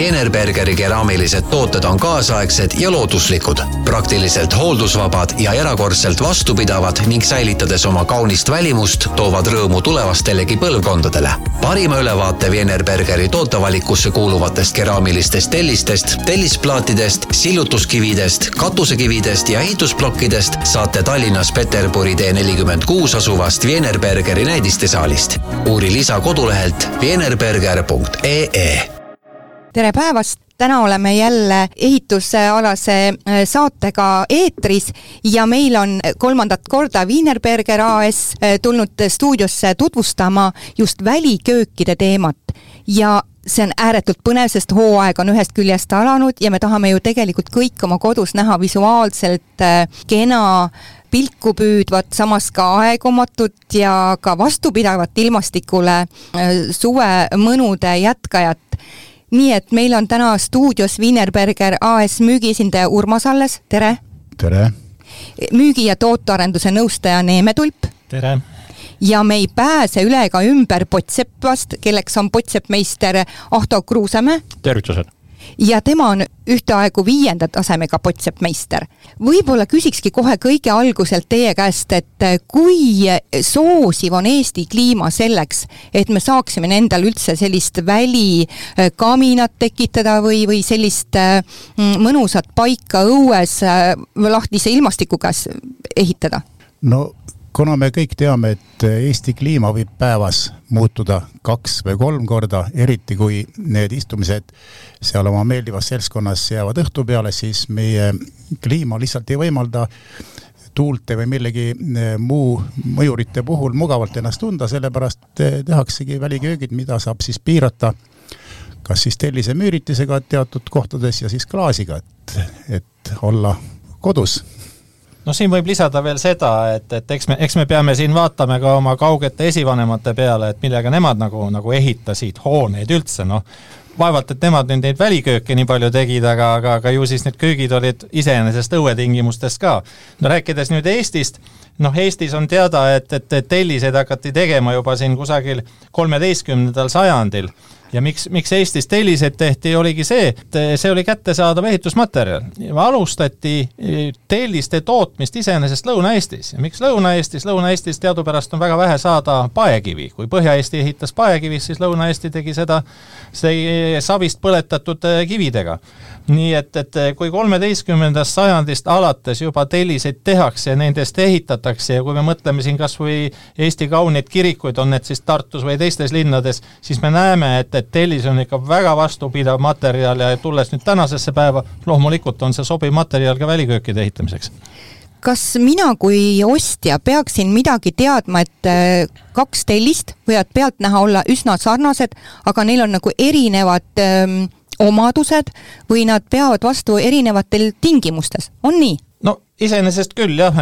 Wienerbergeri keraamilised tooted on kaasaegsed ja looduslikud, praktiliselt hooldusvabad ja erakordselt vastupidavad ning säilitades oma kaunist välimust, toovad rõõmu tulevastelegi põlvkondadele. parima ülevaate Wienerbergeri tootevalikusse kuuluvatest keraamilistest tellistest, tellisplaatidest, sillutuskividest, katusekividest ja ehitusplokkidest saate Tallinnas Peterburi tee nelikümmend kuus asuvast Wienerbergeri näidistesaalist. uuri lisa kodulehelt wienerberger.ee tere päevast, täna oleme jälle ehitusalase äh, saatega eetris ja meil on kolmandat korda Wienerberger AS äh, tulnud stuudiosse tutvustama just väliköökide teemat. Ja see on ääretult põnev, sest hooaeg on ühest küljest alanud ja me tahame ju tegelikult kõik oma kodus näha visuaalselt äh, kena pilku püüdvat, samas ka aegumatut ja ka vastupidavat ilmastikule suve mõnude jätkajat nii et meil on täna stuudios Wienerberger AS müügiesindaja Urmas Alles, tere! tere! müügi- ja tootearenduse nõustaja Neeme Tulp. tere! ja me ei pääse üle ega ümber Potseppast, kelleks on potseppmeister Ahto Kruusemäe. tervitused! Ja tema on ühtaegu viienda tasemega potseppmeister. võib-olla küsikski kohe kõige alguselt teie käest, et kui soosiv on Eesti kliima selleks, et me saaksime endal üldse sellist välikaminat tekitada või, või sellist mm, mõnusat paika õues äh, lahtise ilmastiku käes ehitada? no kuna me kõik teame, et Eesti kliima võib päevas muutuda kaks või kolm korda, eriti kui need istumised seal oma meeldivas seltskonnas jäävad õhtu peale, siis meie kliima lihtsalt ei võimalda tuulte või millegi eh, muu mõjurite puhul mugavalt ennast tunda, sellepärast eh, tehaksegi väliköögid, mida saab siis piirata kas siis tellise müüritisega teatud kohtades ja siis klaasiga, et, et olla kodus no siin võib lisada veel seda, et, et eks me, eks me peame siin vaatama ka oma kaugete esivanemate peale, et millega nemad nagu, nagu ehitasid hooneid üldse, noh. vaevalt, et nemad nüüd neid välikööke nii palju tegid, aga, aga, aga ju siis need köögid olid iseenesest õuetingimustes ka. no rääkides nüüd Eestist, noh, Eestis on teada, et, et telliseid hakati tegema juba siin kusagil kolmeteistkümnendal sajandil ja miks, miks Eestis telliseid tehti, oligi see, et see oli kättesaadav ehitusmaterjal. alustati e, telliste tootmist iseenesest Lõuna-Eestis. Miks Lõuna-Eestis, Lõuna-Eestis teadupärast on väga vähe saada paekivi, kui Põhja-Eesti ehitas paekivist, siis Lõuna-Eesti tegi seda see savist põletatud kividega. Nii et, et kui kolmeteistkümnendast sajandist alates juba telliseid tehakse ja nendest ehitatakse ja kui me mõtleme siin kas või Eesti kauneid kirikuid, on need siis Tartus või teistes linnades, siis me näeme, et, et tellis on ikka väga vastupidav materjal ja tulles nüüd tänasesse päeva, loomulikult on see sobiv materjal ka väliköökide ehitamiseks kas mina kui ostja peaksin midagi teadma, et äh, kaks tellist võivad pealtnäha olla üsna sarnased, aga neil on nagu erinevad ähm, omadused või nad peavad vastu erinevatel tingimustes, on nii? no iseenesest küll jah,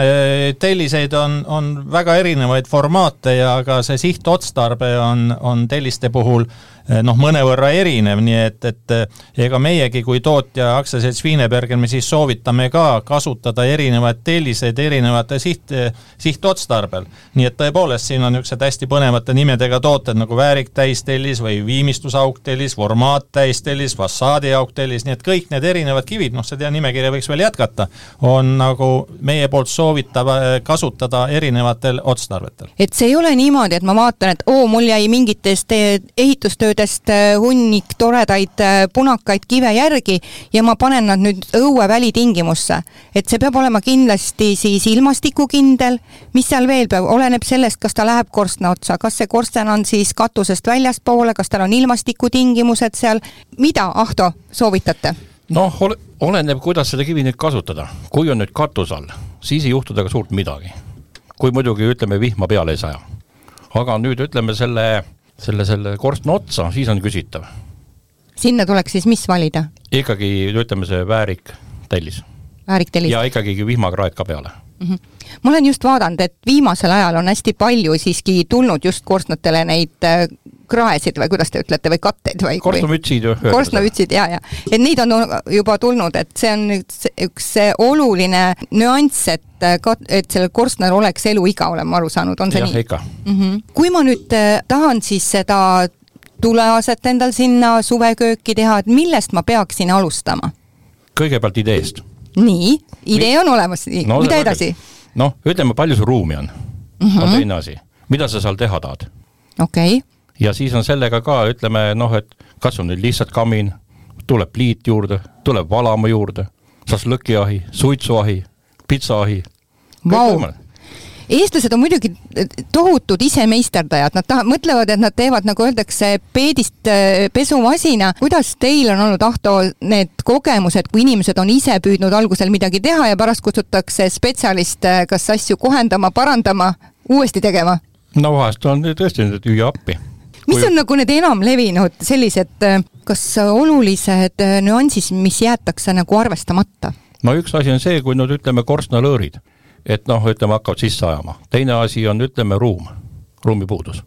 telliseid on, on väga erinevaid formaate ja ka see sihtotstarbe on, on telliste puhul Eh, noh, mõnevõrra erinev, nii et, et eh, ega meiegi kui tootja aktsiaselts Wienerberger, me siis soovitame ka kasutada erinevaid telliseid erinevate siht, sihtotstarbel. nii et tõepoolest, siin on niisugused hästi põnevate nimedega tooted nagu väärik täistellis või viimistlusauktellis, formaat täistellis, fassaadi auktellis, nii et kõik need erinevad kivid, noh, seda nimekirja võiks veel jätkata, on nagu meie poolt soovitav eh, kasutada erinevatel otstarvetel. et see ei ole niimoodi, et ma vaatan, et oo, mul jäi mingitest ehitustööd põldudest äh, hunnik toredaid äh, punakaid kive järgi ja ma panen nad nüüd õue välitingimusse. et see peab olema kindlasti siis ilmastikukindel, mis seal veel peab, oleneb sellest, kas ta läheb korstna otsa, kas see korsten on siis katusest väljaspoole, kas tal on ilmastikutingimused seal, mida, Ahto, soovitate? Noh, oleneb, kuidas seda kivi nüüd kasutada. kui on nüüd katuse all, siis ei juhtu temaga suurt midagi. kui muidugi ütleme, vihma peale ei saja. aga nüüd ütleme selle selle, selle korstna otsa, siis on küsitav. sinna tuleks siis mis valida? ikkagi ütleme, see väärik tellis. väärik tellis. ja ikkagi vihmakraed ka peale mm. -hmm. ma olen just vaadanud, et viimasel ajal on hästi palju siiski tulnud just korstnatele neid äh, kraesid või kuidas te ütlete, või katteid või? korstnamütsid ju. korstnamütsid ja, ja, et neid on juba tulnud, et see on üks, üks oluline nüanss, et kat-, et sellel korstnal oleks eluiga, olen ma aru saanud, on see ja, nii? mm. -hmm. kui ma nüüd äh, tahan siis seda tuleaset endal sinna suvekööki teha, et millest ma peaksin alustama? kõigepealt ideest. nii, idee on olemas, no,, mida edasi? noh, ütleme, palju sul ruumi on mm, -hmm. on teine asi. mida sa seal teha tahad? okei okay. Ja siis on sellega ka, ütleme noh, et kas on nüüd lihtsalt kamin, tuleb pliit juurde, tuleb valama juurde, šašlõkiahi, suitsuahi, pitsaahi. Vau, eestlased on muidugi tohutud isemeisterdajad, nad taha-, mõtlevad, et nad teevad, nagu öeldakse, peedist äh, pesumasina. kuidas teil on olnud, Ahto, need kogemused, kui inimesed on ise püüdnud algusel midagi teha ja pärast kutsutakse spetsialist äh, kas asju kohendama, parandama, uuesti tegema? no vahest on tõesti nüüd hüüa appi. Mis on nagu need enamlevinud sellised, äh, kas olulised nüansid, mis jäetakse nagu arvestamata? no üks asi on see, kui nüüd ütleme korstnalõõrid et noh, ütleme, hakkavad sisse ajama. teine asi on, ütleme, ruum, ruumipuudus.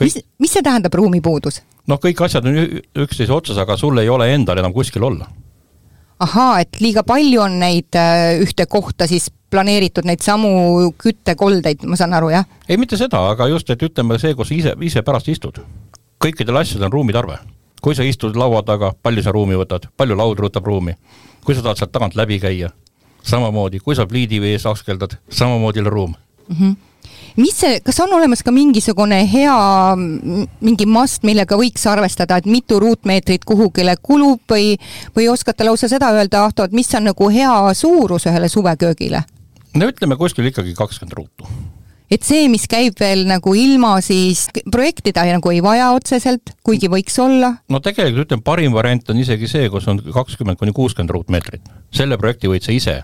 mis, mis see tähendab, ruumipuudus? noh, kõik asjad on üksteise otsas, aga sul ei ole endal enam kuskil olla. ahaa, et liiga palju on neid äh, ühte kohta siis planeeritud, neid samu küttekoldeid, ma saan aru, jah? ei, mitte seda, aga just, et ütleme see, kus ise, ise pärast istud. kõikidel asjadel on ruumitarve. kui sa istud laua taga, palju sa ruumi võtad, palju lauda võtab ruumi, kui sa tahad sealt tagant läbi käia samamoodi, kui sa pliidi vees askeldad, samamoodi ruum mm. -hmm mis see, kas on olemas ka mingisugune hea, mingi mast, millega võiks arvestada, et mitu ruutmeetrit kuhugile kulub või, või oskate lausa seda öelda, Ahto, et mis on nagu hea suurus ühele suveköögile? No ütleme kuskil ikkagi kakskümmend ruutu. et see, mis käib veel nagu ilma siis, projektida nagu ei vaja otseselt, kuigi võiks olla? no tegelikult ütleme, parim variant on isegi see, kus on kakskümmend kuni kuuskümmend ruutmeetrit. selle projekti võid sa ise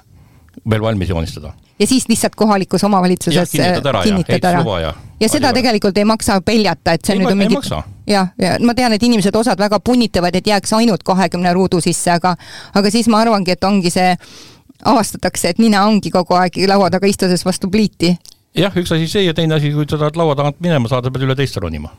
veel valmis joonistada. ja siis lihtsalt kohalikus omavalitsuses kinnitad ära, kinnitad ära. ja, ja seda ära. tegelikult ei maksa peljata, et see ei, nüüd on mingi jah, ja ma tean, et inimesed osad väga punnitavad, et jääks ainult kahekümne ruudu sisse, aga aga siis ma arvangi, et ongi see, avastatakse, et nina ongi kogu aeg laua taga istudes vastu pliiti. jah, üks asi see ja teine asi, kui sa tahad laua tagant minema saada, pead üle teist ronima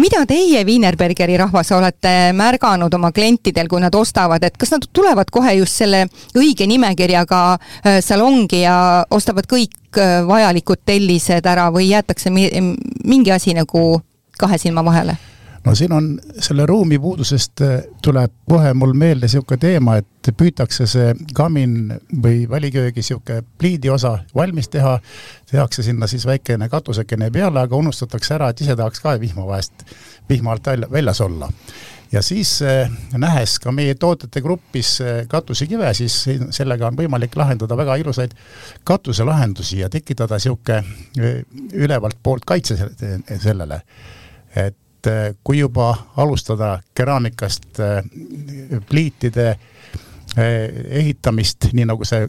mida teie Wienerbergeri rahvas olete märganud oma klientidel, kui nad ostavad, et kas nad tulevad kohe just selle õige nimekirjaga äh, salongi ja ostavad kõik äh, vajalikud tellised ära või jäetakse mingi asi nagu kahe silma vahele? No siin on selle ruumi puudusest äh, tuleb kohe mul meelde niisugune teema, et püütakse see kamin või väliköögi niisugune pliidiosa valmis teha, tehakse sinna siis väikene katusekene peale, aga unustatakse ära, et ise tahaks ka vihma vahest, vihma alt välja, väljas olla ja siis äh, nähes ka meie tootjate grupis äh, katusekive, siis sellega on võimalik lahendada väga ilusaid katuselahendusi ja tekitada niisugune ülevalt poolt kaitse sellele. et et eh, kui juba alustada keraamikast eh, pliitide eh, ehitamist, nii nagu see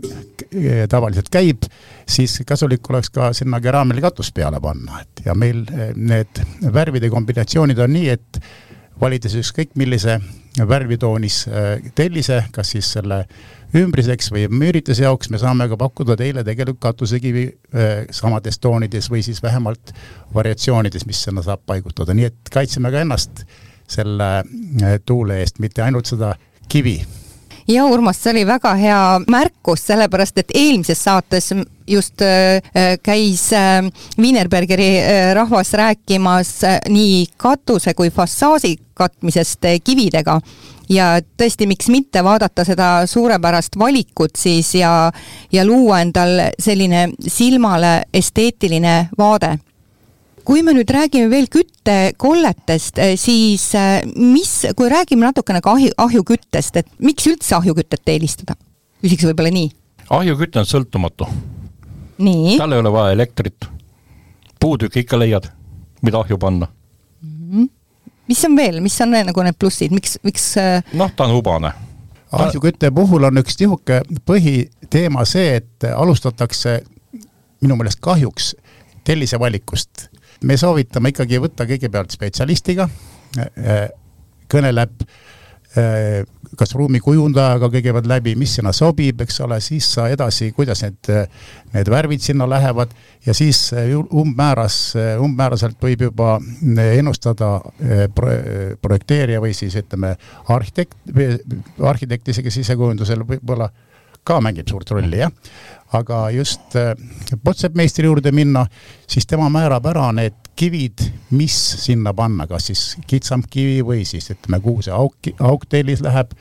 tavaliselt käib, siis kasulik oleks ka sinna keraamiline katus peale panna, et ja meil need värvide kombinatsioonid on nii, et valides ükskõik millise värvitoonis tellise, kas siis selle ümbriseks või müürituse jaoks me saame ka pakkuda teile tegelikult katusekivi äh, samades toonides või siis vähemalt variatsioonides, mis sinna saab paigutada, nii et kaitseme ka ennast selle äh, tuule eest, mitte ainult seda kivi. Ja Urmas, see oli väga hea märkus, sellepärast et eelmises saates just äh, käis Wienerbergeri rahvas rääkimas nii katuse kui fassaadi katmisest kividega ja tõesti, miks mitte vaadata seda suurepärast valikut siis ja, ja luua endal selline silmale esteetiline vaade kui me nüüd räägime veel küttekolletest, siis mis, kui räägime natukene ka ahju, ahjuküttest, et miks üldse ahjukütet eelistada? küsiks võib-olla nii. ahjuküte on sõltumatu. Tal ei ole vaja elektrit. puutükki ikka leiad, mida ahju panna mm. -hmm mis on veel, mis on veel nagu need plussid, miks, miks äh, noh, ta on hubane. ahjukütte puhul on üks niisugune põhiteema see, et alustatakse minu meelest kahjuks tellise valikust. me soovitame ikkagi võtta kõigepealt spetsialistiga, äh, kõneleb Äh, kas ruumikujundajaga kõigepealt läbi, mis sinna sobib, eks ole, siis sa edasi, kuidas need, need värvid sinna lähevad ja siis äh, umbmääras, äh, umbmääraselt võib juba ennustada pro, projekteerija või siis ütleme, arhitekt, arhitekt isegi sisekujundusel võib-olla ka mängib suurt rolli, jah. aga just potseppmeistri juurde minna, siis tema määrab ära need kivid, mis sinna panna, kas siis kitsam kivi või siis ütleme, kuhu see auk, auk tellis läheb.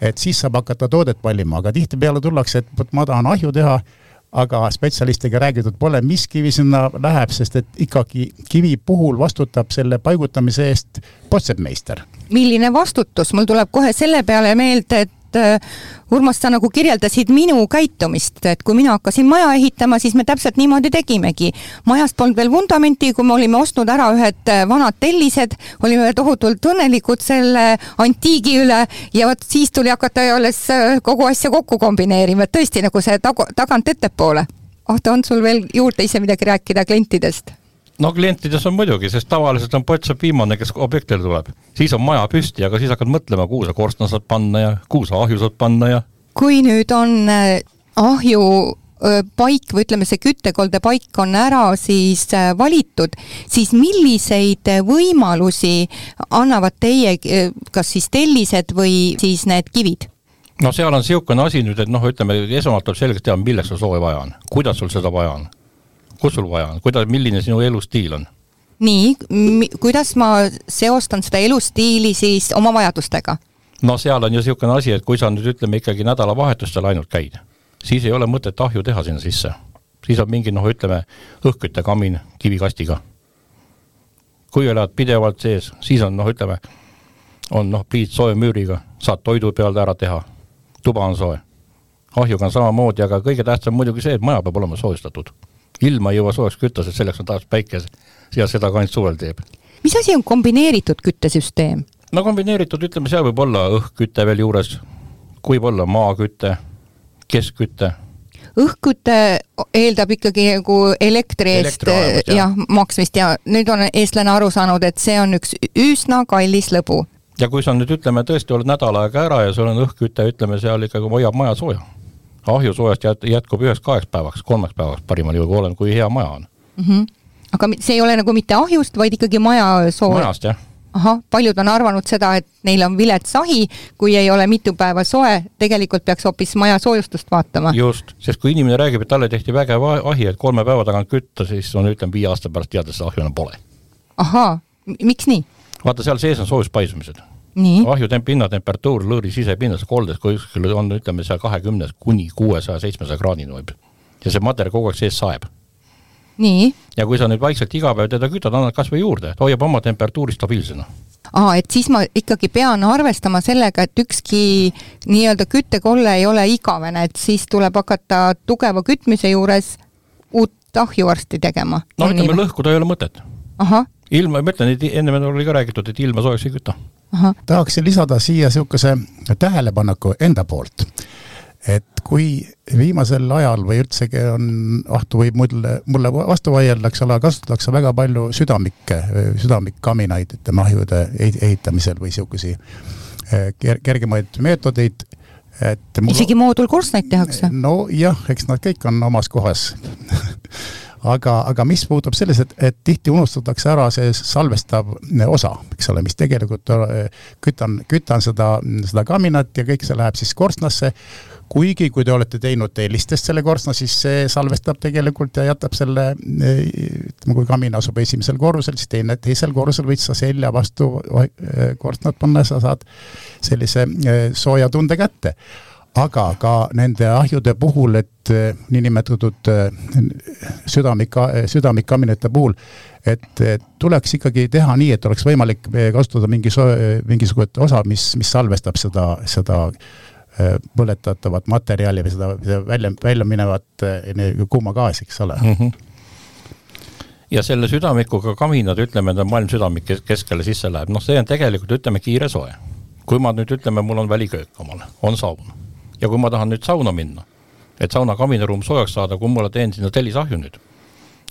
et siis saab hakata toodet valima, aga tihtipeale tullakse, et vot ma tahan ahju teha, aga spetsialistidega räägitud pole, mis kivi sinna läheb, sest et ikkagi kivi puhul vastutab selle paigutamise eest pottsepmeister. milline vastutus, mul tuleb kohe selle peale meelde, et et äh, Urmas, sa nagu kirjeldasid minu käitumist, et kui mina hakkasin maja ehitama, siis me täpselt niimoodi tegimegi. majast polnud veel vundamenti, kui me olime ostnud ära ühed äh, vanad tellised, olime tohutult õnnelikud selle antiigi üle ja vot siis tuli hakata alles äh, kogu asja kokku kombineerima, et tõesti nagu see tagu, tagant ettepoole. Ahto, on sul veel juurde ise midagi rääkida klientidest? No klientides on muidugi, sest tavaliselt on pott saab viimane, kes objektile tuleb. siis on maja püsti, aga siis hakkad mõtlema, kuhu sa korstna saad panna ja kuhu sa ahju saad panna ja. kui nüüd on äh, ahju äh, paik või ütleme, see küttekolde paik on ära siis äh, valitud, siis milliseid võimalusi annavad teie, kas siis tellised või siis need kivid? no seal on niisugune asi nüüd, et noh, ütleme esmalt tuleb selgeks teha, milleks sul sooja vaja on, kuidas sul seda vaja on kus sul vaja on, kuidas, milline sinu elustiil on? nii, kuidas ma seostan seda elustiili siis oma vajadustega? no seal on ju niisugune asi, et kui sa nüüd ütleme ikkagi nädalavahetustel ainult käid, siis ei ole mõtet ahju teha sinna sisse. siis on mingi noh, ütleme õhkküttekamin kivikastiga. kui elad pidevalt sees, siis on noh, ütleme, on noh, pliit sooja müüriga, saad toidu peale ära teha, tuba on soe. ahjuga on samamoodi, aga kõige tähtsam muidugi see, et maja peab olema soojustatud ilma ei jõua soojaks kütta, sest selleks on taas päike ja seda ka ainult suvel teeb. mis asi on kombineeritud küttesüsteem? no kombineeritud, ütleme, seal võib olla õhkküte veel juures, võib olla maaküte, keskküte õhkküte eeldab ikkagi nagu elektri eest jah ja, maksmist ja nüüd on eestlane aru saanud, et see on üks üsna kallis lõbu. ja kui sa nüüd ütleme, tõesti oled nädal aega ära ja sul on õhkküte, ütleme seal ikkagi hoiab maja sooja ahjusoojast jät-, jätkub üheks-kaheks päevaks, kolmeks päevaks parimal juhul, oleneb kui hea maja on mm. -hmm. aga see ei ole nagu mitte ahjust, vaid ikkagi maja sooj? majast, jah. ahah, paljud on arvanud seda, et neil on vilets ahi, kui ei ole mitu päeva soe, tegelikult peaks hoopis maja soojustust vaatama. just, sest kui inimene räägib, et talle tehti vägev ahi, et kolme päeva tagant kütta, siis on, ütleme, viie aasta pärast teada, seda ahju enam pole. ahaa, miks nii? vaata, seal sees on soojuspaisumised ahju temp-, hinnatemperatuur lõõri sisepinnas koldes kuskil on, ütleme seal kahekümnes kuni kuuesaja, seitsmesaja kraadini võib. ja see materjal kogu aeg sees saeb. nii. ja kui sa nüüd vaikselt iga päev teda kütad, annad kas või juurde, et hoiab oma temperatuuri stabiilsena. aa, et siis ma ikkagi pean arvestama sellega, et ükski nii-öelda küttekolle ei ole igavene, et siis tuleb hakata tugeva kütmise juures uut ahju varsti tegema. no ütleme, lõhkuda ei ole mõtet. ilma, ma ütlen, et ennem oli ka räägitud, et ilma soojaks ei küta tahaksin lisada siia niisuguse tähelepaneku enda poolt. et kui viimasel ajal või üldsegi on, Ahto võib mulle, mulle vastu vaielda, eks ole, kasutatakse väga palju südamikke, südamikkaminaid, ütleme ahjude ehitamisel või niisugusi eh, ker-, kergemaid meetodeid et mul... isegi moodulkorstnaid tehakse? nojah, eks nad kõik on omas kohas aga, aga mis puutub selles, et, et tihti unustatakse ära see salvestav osa, eks ole, mis tegelikult äh, kütan, kütan seda, seda kaminat ja kõik see läheb siis korstnasse, kuigi kui te olete teinud tellistest selle korstna, siis see salvestab tegelikult ja jätab selle, ütleme, kui kamin asub esimesel korrusel, siis teine, teisel korrusel võid sa selja vastu korstnat panna, sa saad sellise sooja tunde kätte aga ka nende ahjude puhul, et eh, niinimetatud eh, südamik, südamikkaminate puhul, et tuleks ikkagi teha nii, et oleks võimalik eh, kasutada mingi mingisugust osa, mis, mis salvestab seda, seda põletatavat materjali või seda, seda välja, välja minevat kuuma gaasi, eks ole mm. -hmm ja selle südamikuga kaminad, ütleme, ta maailm südamik keskele sisse läheb, noh, see on tegelikult, ütleme, kiire soe. kui ma nüüd ütleme, mul on väliköök omal, on saun ja kui ma tahan nüüd sauna minna, et sauna kaminaruum soojaks saada, kui ma teen sinna tellisahju nüüd,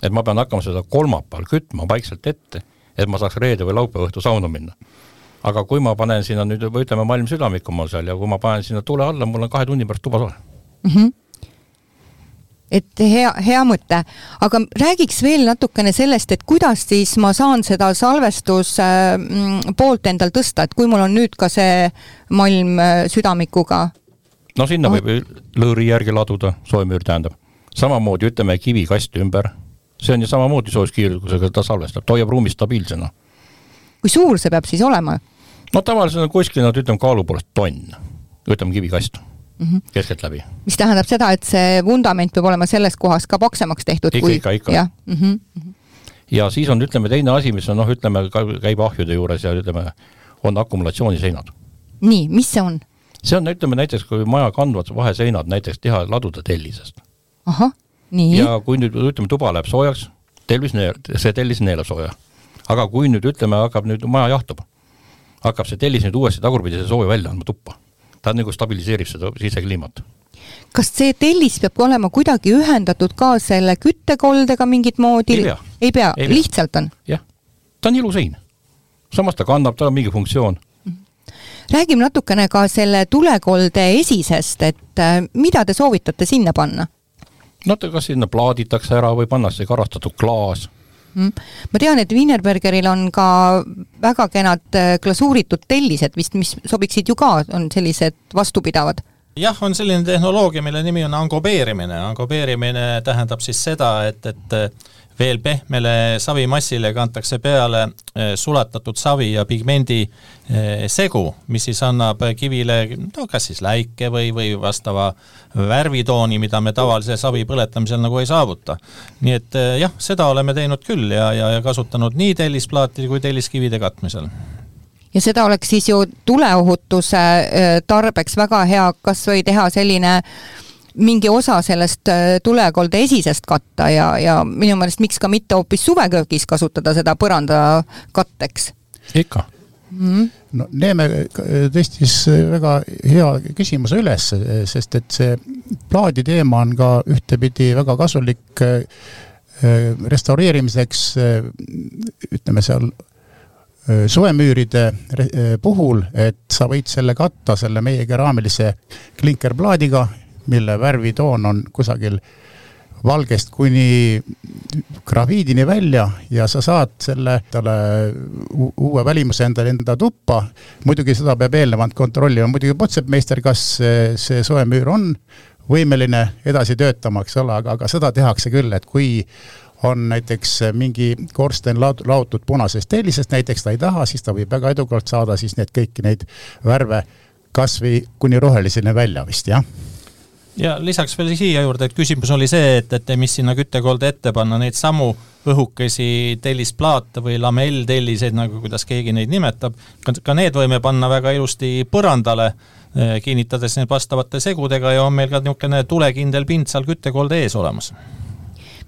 et ma pean hakkama seda kolmapäeval kütma vaikselt ette, et ma saaks reede või laupäeva õhtu sauna minna. aga kui ma panen sinna nüüd, ütleme, malm südamik on mul seal ja kui ma panen sinna tule alla, mul on kahe tunni pärast tuba soe mm. -hmm et hea, hea mõte, aga räägiks veel natukene sellest, et kuidas siis ma saan seda salvestuse mm, poolt endal tõsta, et kui mul on nüüd ka see malm äh, südamikuga no sinna võib lõõri järgi laduda, soemüür tähendab. samamoodi ütleme kivikast ümber, see on ju samamoodi soojuskiirgusega, ta salvestab, ta hoiab ruumi stabiilsena. kui suur see peab siis olema? no tavaliselt on kuskil nad ütleme kaalu poolest tonn, ütleme kivikast mm -hmm. keskeltläbi. mis tähendab seda, et see vundament peab olema selles kohas ka paksemaks tehtud? ikka kui..., ikka, ikka. jah mm -hmm. ja siis on, ütleme, teine asi, mis on noh, ütleme, käib ahjude juures ja ütleme, on akumulatsiooniseinad. nii, mis see on? See on, ütleme näiteks, kui maja kandvad vaheseinad näiteks teha, laduda tellisest. ahah, nii. ja kui nüüd ütleme, tuba läheb soojaks, tellis see tellis neelab sooja. aga kui nüüd ütleme, hakkab nüüd maja jahtub, hakkab see tellis nüüd uuesti tagurpidi sooja välja andma tuppa ta nagu stabiliseerib seda sisekliimat. kas see tellis peab olema kuidagi ühendatud ka selle küttekoldega mingit moodi? ei pea. ei pea, lihtsalt on? jah, ta on ilusein. samas ta kannab, tal on mingi funktsioon räägime natukene ka selle tulekolde esisest, et äh, mida te soovitate sinna panna? no ta kas sinna plaaditakse ära või pannakse karastatud klaas mm.. ma tean, et Wienerbergeril on ka väga kenad äh, glasuuritud tellised vist, mis sobiksid ju ka, on sellised vastupidavad jah, on selline tehnoloogia, mille nimi on angobeerimine. angobeerimine tähendab siis seda, et, et veel pehmele savimassile kantakse peale eh, sulatatud savi ja pigmendi eh, segu, mis siis annab kivile no kas siis läike või, või vastava värvitooni, mida me tavalise savi põletamisel nagu ei saavuta. nii et eh, jah, seda oleme teinud küll ja, ja, ja kasutanud nii tellisplaatide kui telliskivide katmisel ja seda oleks siis ju tuleohutuse tarbeks väga hea kas või teha selline äh, mingi osa sellest äh, tulekolde esisest katta ja, ja minu meelest miks ka mitte hoopis suveköögis kasutada seda põrandakatteks. ikka mm. -hmm. no Neeme tõstis väga hea küsimuse üles, sest et see plaadi teema on ka ühtepidi väga kasulik äh, restaureerimiseks, äh, ütleme seal suvemüüride puhul, et sa võid selle katta selle meie keraamilise klinkerplaadiga mille värvitoon on kusagil valgest kuni grafiidini välja ja sa saad selle talle uue välimuse endale enda tuppa. muidugi seda peab eelnevalt kontrollima, muidugi potsepmeister, kas see, see soe müür on võimeline edasi töötama, eks ole, aga, aga seda tehakse küll, et kui on näiteks mingi korsten laot-, laotud punasest tellisest, näiteks ta ei taha, siis ta võib väga edukalt saada siis need kõiki neid värve kas või kuni roheliseni välja vist, jah ja lisaks veel siia juurde, et küsimus oli see, et, et mis sinna küttekolde ette panna, neid samu õhukesi tellisplaate või lamelltelliseid, nagu kuidas keegi neid nimetab, ka need võime panna väga ilusti põrandale, eh, kinnitades need vastavate segudega ja on meil ka niisugune tulekindel pind seal küttekolde ees olemas.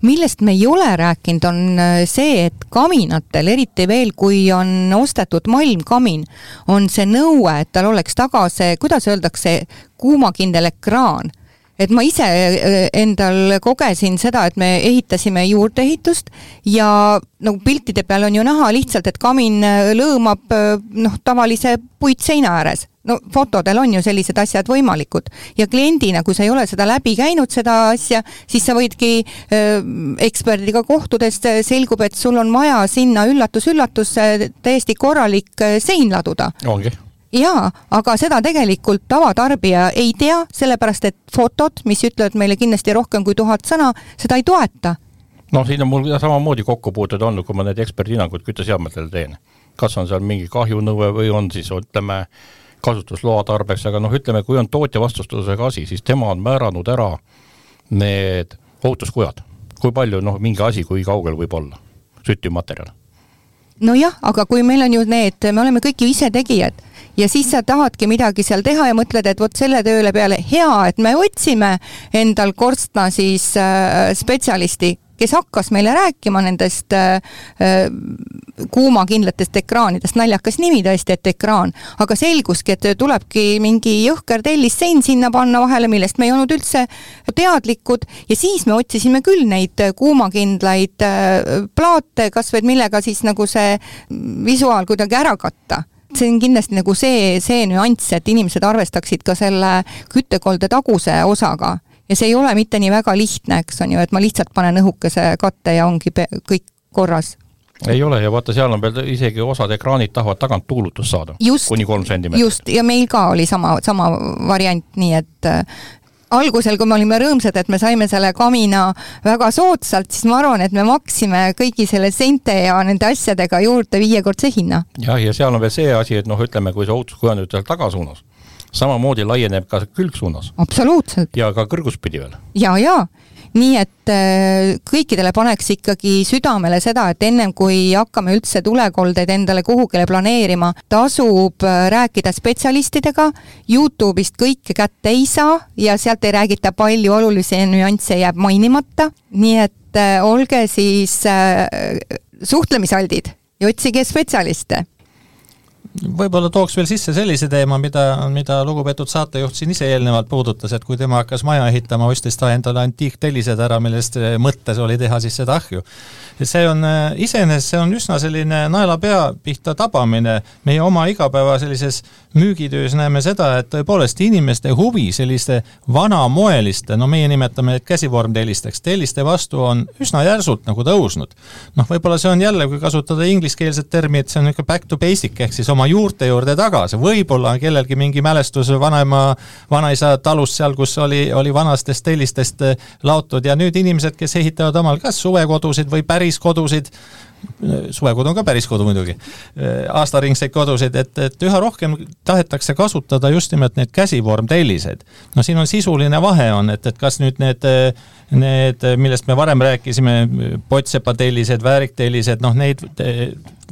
Millest me ei ole rääkinud, on eh, see, et kaminatel, eriti veel, kui on ostetud malmkamin, on see nõue, et tal oleks taga see, kuidas öeldakse, kuumakindel ekraan et ma ise äh, endal kogesin seda, et me ehitasime juurdeehitust ja nagu piltide peal on ju näha lihtsalt, et kamin äh, lõõmab äh, noh, tavalise puitseina ääres. No fotodel on ju sellised asjad võimalikud. Ja kliendina, kui sa ei ole seda läbi käinud, seda asja, siis sa võidki äh, eksperdiga kohtudes, selgub, et sul on vaja sinna üllatus-üllatus täiesti korralik sein laduda. ongi jaa, aga seda tegelikult tavatarbija ei tea, sellepärast et fotod, mis ütlevad meile kindlasti rohkem kui tuhat sõna, seda ei toeta. noh, siin on mul samamoodi kokkupuuted olnud, kui ma neid eksperthinnanguid kütteseadmetele teen. kas on seal mingi kahjunõue või on siis ütleme, kasutusloa tarbeks, aga noh, ütleme, kui on tootja vastustusega asi, siis tema on määranud ära need ohutuskujad. kui palju noh, mingi asi, kui kaugel võib olla, süttivmaterjal nojah, aga kui meil on ju need, me oleme kõik ju ise tegijad ja siis sa tahadki midagi seal teha ja mõtled, et vot selle tööle peale hea, et me otsime endal korstna siis äh, spetsialisti, kes hakkas meile rääkima nendest äh, äh, kuumakindlatest ekraanidest, naljakas nimi tõesti, et ekraan, aga selguski, et tulebki mingi jõhker tellissein sinna panna vahele, millest me ei olnud üldse teadlikud. Ja siis me otsisime küll neid kuumakindlaid äh, plaate, kas või millega siis nagu see visuaal kuidagi ära katta see on kindlasti nagu see, see nüanss, et inimesed arvestaksid ka selle küttekolde taguse osaga. Ja see ei ole mitte nii väga lihtne, eks on ju, et ma lihtsalt panen õhukese katte ja ongi kõik korras. Ei ole ja vaata, seal on veel isegi osad ekraanid tahavad tagant tuulutust saada, kuni kolm sentimeetrit. just, ja meil ka oli sama, sama variant, nii et algusel, kui me olime rõõmsad, et me saime selle kamina väga soodsalt, siis ma arvan, et me maksime kõigi selle seinte ja nende asjadega juurde viiekordse hinna. jah, ja seal on veel see asi, et noh, ütleme, kui see ohutus kujundab seal tagasuunas, samamoodi laieneb ka külgsuunas. absoluutselt. ja ka kõrguspidi veel. ja, ja nii et äh, kõikidele paneks ikkagi südamele seda, et ennem kui hakkame üldse tulekoldeid endale kuhugile planeerima, tasub äh, rääkida spetsialistidega, Youtube'ist kõike kätte ei saa ja sealt ei räägita palju, olulisi nüansse jääb mainimata, nii et äh, olge siis suhtlemisaldid ja otsige spetsialiste võib-olla tooks veel sisse sellise teema, mida, mida lugupeetud saatejuht siin ise eelnevalt puudutas, et kui tema hakkas maja ehitama, ostis ta endale antiiktellised ära, millest mõttes oli teha siis seda ahju. see on, iseenesest see on üsna selline naelapea pihta tabamine, meie oma igapäeva sellises müügitöös näeme seda, et tõepoolest inimeste huvi selliste vanamoeliste, no meie nimetame neid käsivormtellisteks, telliste vastu on üsna järsult nagu tõusnud. noh, võib-olla see on jälle, kui kasutada ingliskeelset terminit, see on niisugune back to basic ehk siis oma juurte juurde tagasi, võib-olla on kellelgi mingi mälestus vanaema, vanaisa talust seal, kus oli, oli vanastest tellistest laotud ja nüüd inimesed, kes ehitavad omal kas suvekodusid või päris kodusid, suvekodu on ka päris kodu muidugi, aastaringseid kodusid, et, et üha rohkem tahetakse kasutada just nimelt neid käsivormtelliseid. no siin on sisuline vahe on, et, et kas nüüd need, need, millest me varem rääkisime, pottsepatellised, vääriktellised, noh neid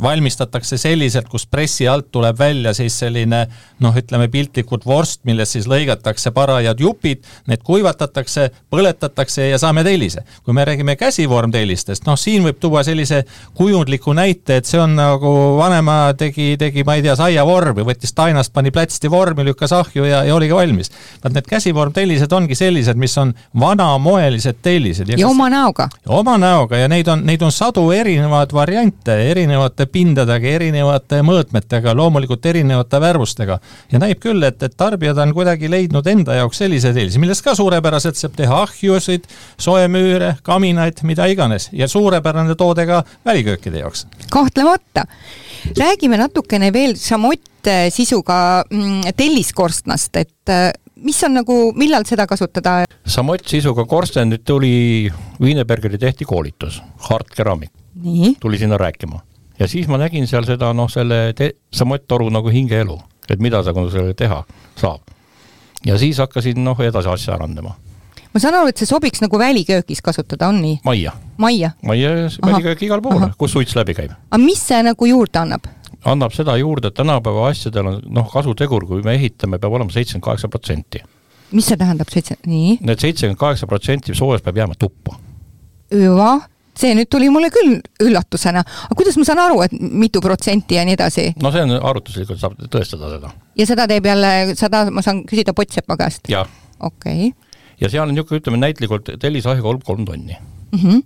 valmistatakse selliselt, kus pressi alt tuleb välja siis selline noh, ütleme piltlikult vorst, millest siis lõigatakse parajad jupid, need kuivatatakse, põletatakse ja saame tellise. kui me räägime käsivormtellistest, noh siin võib tuua sellise kujundliku näite, et see on nagu vanema tegi, tegi, ma ei tea, saiavormi, võttis tainast, pani plätsti vormi, lükkas ahju ja, ja oligi valmis. vaat need käsivormtellised ongi sellised, mis on vanamoelised tellised. ja, kas... oma näoga. oma näoga ja neid on, neid on sadu erinevaid variante erinevate pindadega, erinevate mõõtmetega, loomulikult erinevate värvustega. ja näib küll, et, et tarbijad on kuidagi leidnud enda jaoks selliseid eeliseid, millest ka suurepäraselt saab teha ahjusid, soemüüre, kaminaid, mida iganes ja suurepärane toode ka väliköökide jaoks. kahtlemata. räägime natukene veel šamott sisuga mm, telliskorstnast, et äh, mis on nagu, millal seda kasutada? samott sisuga korsten, nüüd tuli, Wienerbergeri tehti koolitus, Hard Ceramic. tuli sinna rääkima ja siis ma nägin seal seda noh, selle samotoru nagu hingeelu, et mida sa sellega teha saab. ja siis hakkasin noh, edasi asja arendama. ma saan aru, et see sobiks nagu väliköögis kasutada, on nii? majja. majja? majja ja väliköök igal pool, kus suits läbi käib. aga mis see nagu juurde annab? annab seda juurde, et tänapäeva asjadel on noh, kasutegur, kui me ehitame, peab olema seitsekümmend kaheksa protsenti. mis see tähendab, seitse, nii? Need seitsekümmend kaheksa protsenti soojust peab jääma tuppa. hüva see nüüd tuli mulle küll üllatusena, aga kuidas ma saan aru, et mitu protsenti ja nii edasi? no see on arvutuslikult, saab tõestada seda. ja seda teeb jälle, seda ma saan küsida Potsepa käest? jah. okei okay. ja seal on niisugune, ütleme näitlikult tellisahi kolm, kolm tonni mm. -hmm.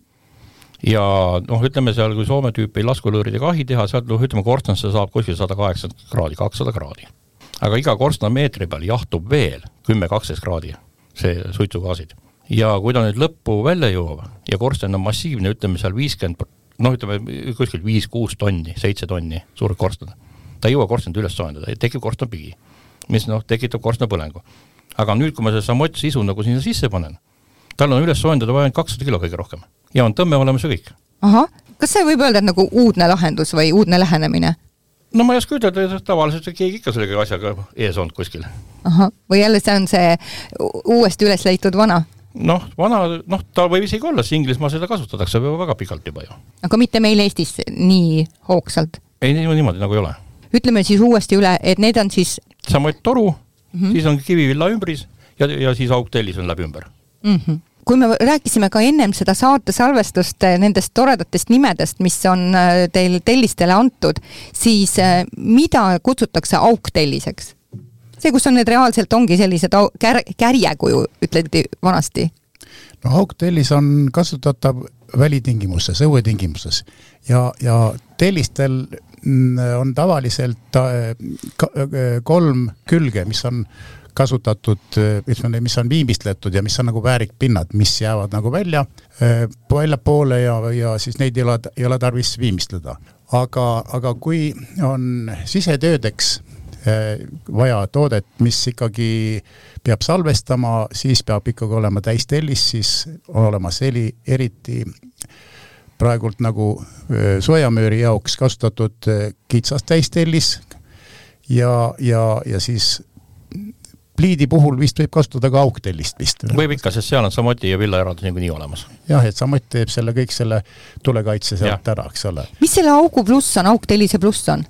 ja noh, ütleme seal, kui Soome tüüpi laskulõõridega ahi teha, sealt noh, ütleme korstnasse saab kuskil sada kaheksakümmend kraadi, kakssada kraadi. aga iga korstnameetri peal jahtub veel kümme, kaksteist kraadi see suitsugaasid ja kui ta nüüd lõppu välja jõuab ja korsten on massiivne, ütleme seal viiskümmend, noh, ütleme kuskil viis-kuus tonni, seitse tonni, suur korsten. ta ei jõua korstent üles soojendada, tekib korstenpigi, mis noh, tekitab korstnapõlengu. aga nüüd, kui ma selle samott sisu nagu sinna sisse panen, tal on üles soojendada vaja ainult kakssada kilo kõige rohkem ja on tõmme olemas ja kõik. ahah, kas see võib öelda, et nagu uudne lahendus või uudne lähenemine? no ma ei oska ütelda, tavaliselt keegi ikka selle asjaga ees olnud kuskil. ahah, või jälle see on see uuesti üles leitud vana? Noh, vana, noh, ta võib isegi olla, sest Inglismaal seda kasutatakse väga pikalt juba ju. aga mitte meil Eestis nii hoogsalt? ei, niimoodi nagu ei ole. ütleme siis uuesti üle, et need on siis samuti toru mm, -hmm. siis on kivivilla ümbris ja, ja siis auktellis on läbi ümber mm. -hmm kui me rääkisime ka ennem seda saate salvestust eh, nendest toredatest nimedest, mis on eh, teil tellistele antud, siis eh, mida kutsutakse auktelliseks? See, kus on need reaalselt ongi sellised kär-, kärjekuju, ütleti vanasti? no auktellis on kasutatav välitingimustes, õuetingimustes ja, ja tellistel mm, on tavaliselt äh, äh, kolm külge, mis on kasutatud, ütleme, mis on viimistletud ja mis on nagu väärikpinnad, mis jäävad nagu välja, äh, väljapoole ja, ja siis neid ei ole, ei ole tarvis viimistleda. aga, aga kui on sisetöödeks vaja toodet, mis ikkagi peab salvestama, siis peab ikkagi olema täistellis, siis on olemas heli, eriti praegult nagu soojamööri jaoks kasutatud kitsas täistellis ja, ja, ja siis pliidi puhul vist võib kasutada ka augtellist vist. võib ikka, sest seal on samuti ja villaeraldus niikuinii olemas. jah, et samuti teeb selle kõik selle tulekaitse sealt ära, eks ole. mis selle augu pluss on, augtellise pluss on?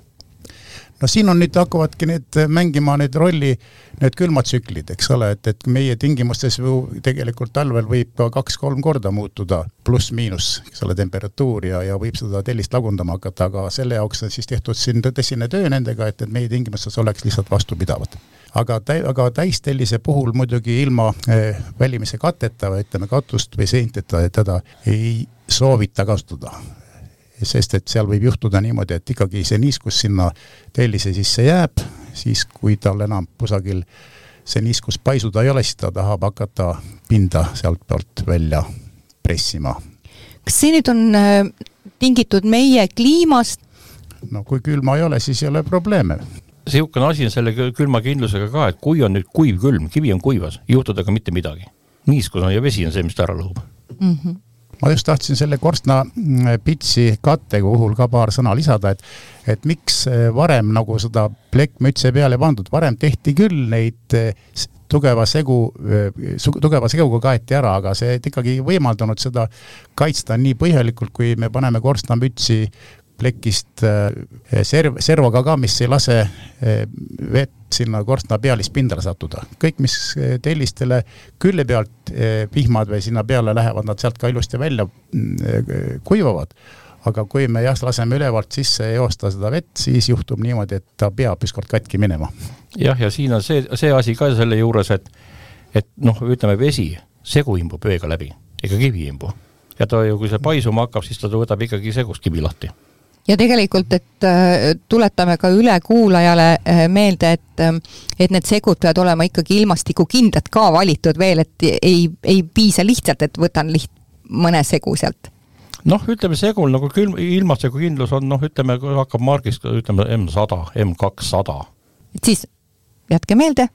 No siin on nüüd hakkavadki need mängima need rolli, need külmatsüklid, eks ole, et, et meie tingimustes ju tegelikult talvel võib ka kaks-kolm korda muutuda pluss-miinus, eks ole, temperatuur ja, ja võib seda tellist lagundama hakata, aga selle jaoks on siis tehtud siin tõsine töö nendega, et, et meie tingimustes oleks lihtsalt vastupidavad aga tä-, aga täistellise puhul muidugi ilma eh, välimise katteta või ütleme, katust või seinteta teda ei soovita kasutada. Sest et seal võib juhtuda niimoodi, et ikkagi see niiskus sinna tellise sisse jääb, siis kui tal enam kusagil see niiskus paisuda ei ole, siis ta tahab hakata pinda sealtpoolt välja pressima. kas see nüüd on äh, tingitud meie kliimast? no kui külma ei ole, siis ei ole probleeme niisugune asi on selle külmakindlusega ka, et kui on nüüd kuiv külm, kivi on kuivas, ei juhtu temaga mitte midagi. niiskus on ja vesi on see, mis ta ära lõhub mm. -hmm ma just tahtsin selle korstna mm, pitsi katte puhul ka paar sõna lisada, et, et miks eh, varem nagu seda plekkmütse peale pandud, varem tehti küll neid eh, tugeva segu, eh, tugeva seguga kaeti ära, aga see ikkagi ei võimaldanud seda kaitsta nii põhjalikult, kui me paneme korstnamütsi plekist äh, serv, servaga ka, mis ei lase äh, vett sinna korstna pealispindale sattuda. kõik, mis äh, tellistele külje pealt vihmad või sinna peale lähevad, nad sealt ka ilusti välja kuivavad. aga kui me jah, laseme ülevalt sisse joosta seda vett, siis juhtub niimoodi, et ta peab ükskord katki minema. jah, ja siin on see, see asi ka selle juures, et, et noh, ütleme vesi, segu imbub veega läbi, ega kivi ei imbu. ja ta ju, kui see paisuma hakkab, siis ta võtab ikkagi segust kivi lahti ja tegelikult, et äh, tuletame ka üle kuulajale äh, meelde, et äh, et need segud peavad olema ikkagi ilmastikukindlad ka valitud veel, et ei, ei piisa lihtsalt, et võtan liht-, mõne segu sealt noh, ütleme segul nagu külm, ilmastikukindlus on noh, ütleme, kui hakkab margist, ütleme M sada, M kakssada. et siis jätke meelde,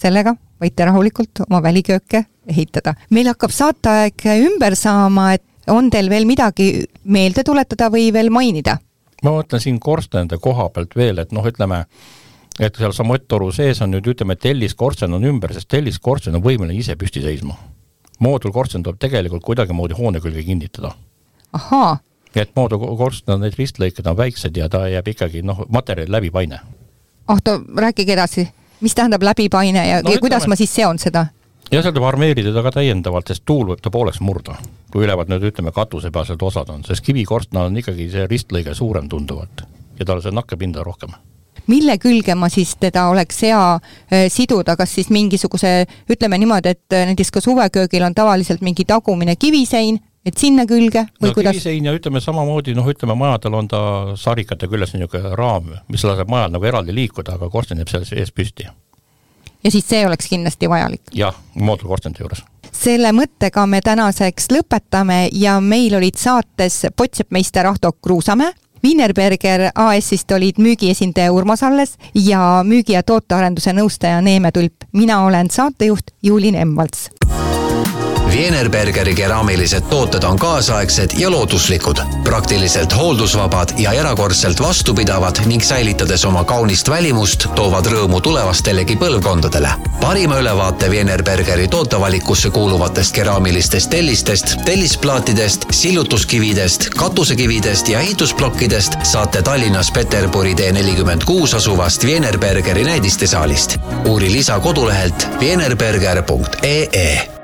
sellega võite rahulikult oma välikööke ehitada. meil hakkab saateaeg ümber saama, et on teil veel midagi meelde tuletada või veel mainida? Ma mõtlen siin korstenide koha pealt veel, et noh, ütleme, et seal samutoru sees on nüüd ütleme, telliskorsten on ümber, sest telliskorsten on võimeline ise püsti seisma. moodulkorsten tuleb tegelikult kuidagimoodi hoone külge kinnitada. ahaa. et moodulkorsten need ristlõiked on väiksed ja ta jääb ikkagi noh, materjali läbipaine. ah, rääkige edasi, mis tähendab läbipaine ja, no, ja kuidas ütleme, ma siis seon seda? Ja seal tuleb armeerida ta ka täiendavalt, sest tuul võib ta pooleks murda, kui ülevalt nüüd ütleme, katusepealsed osad on, sest kivikorstna on ikkagi see ristlõige suurem tunduvalt ja tal see nakkepinda rohkem. Mille külge ma siis teda oleks hea äh, siduda, kas siis mingisuguse, ütleme niimoodi, et äh, näiteks ka suveköögil on tavaliselt mingi tagumine kivisein, et sinna külge või no, kuidas? kivisein ja ütleme samamoodi, noh, ütleme majadel on ta sarikate küljes niisugune raam, mis laseb majal nagu eraldi liikuda, aga korsten jääb seal sees püsti ja siis see oleks kindlasti vajalik. jah, moodulkorstende juures. selle mõttega me tänaseks lõpetame ja meil olid saates potseppmeister Ahto Kruusamäe, Wienerberger AS-ist olid müügiesindaja Urmas Alles ja müügi- ja tootearenduse nõustaja Neeme Tulp. mina olen saatejuht Juulin Emvalts Wienerbergeri keraamilised tooted on kaasaegsed ja looduslikud, praktiliselt hooldusvabad ja erakordselt vastupidavad ning säilitades oma kaunist välimust, toovad rõõmu tulevastelegi põlvkondadele. parima ülevaate Wienerbergeri tootevalikusse kuuluvatest keraamilistest tellistest, tellisplaatidest, sillutuskividest, katusekividest ja ehitusplokkidest saate Tallinnas Peterburi tee nelikümmend kuus asuvast Wienerbergeri näidistesaalist. uuri lisa kodulehelt wienerberger.ee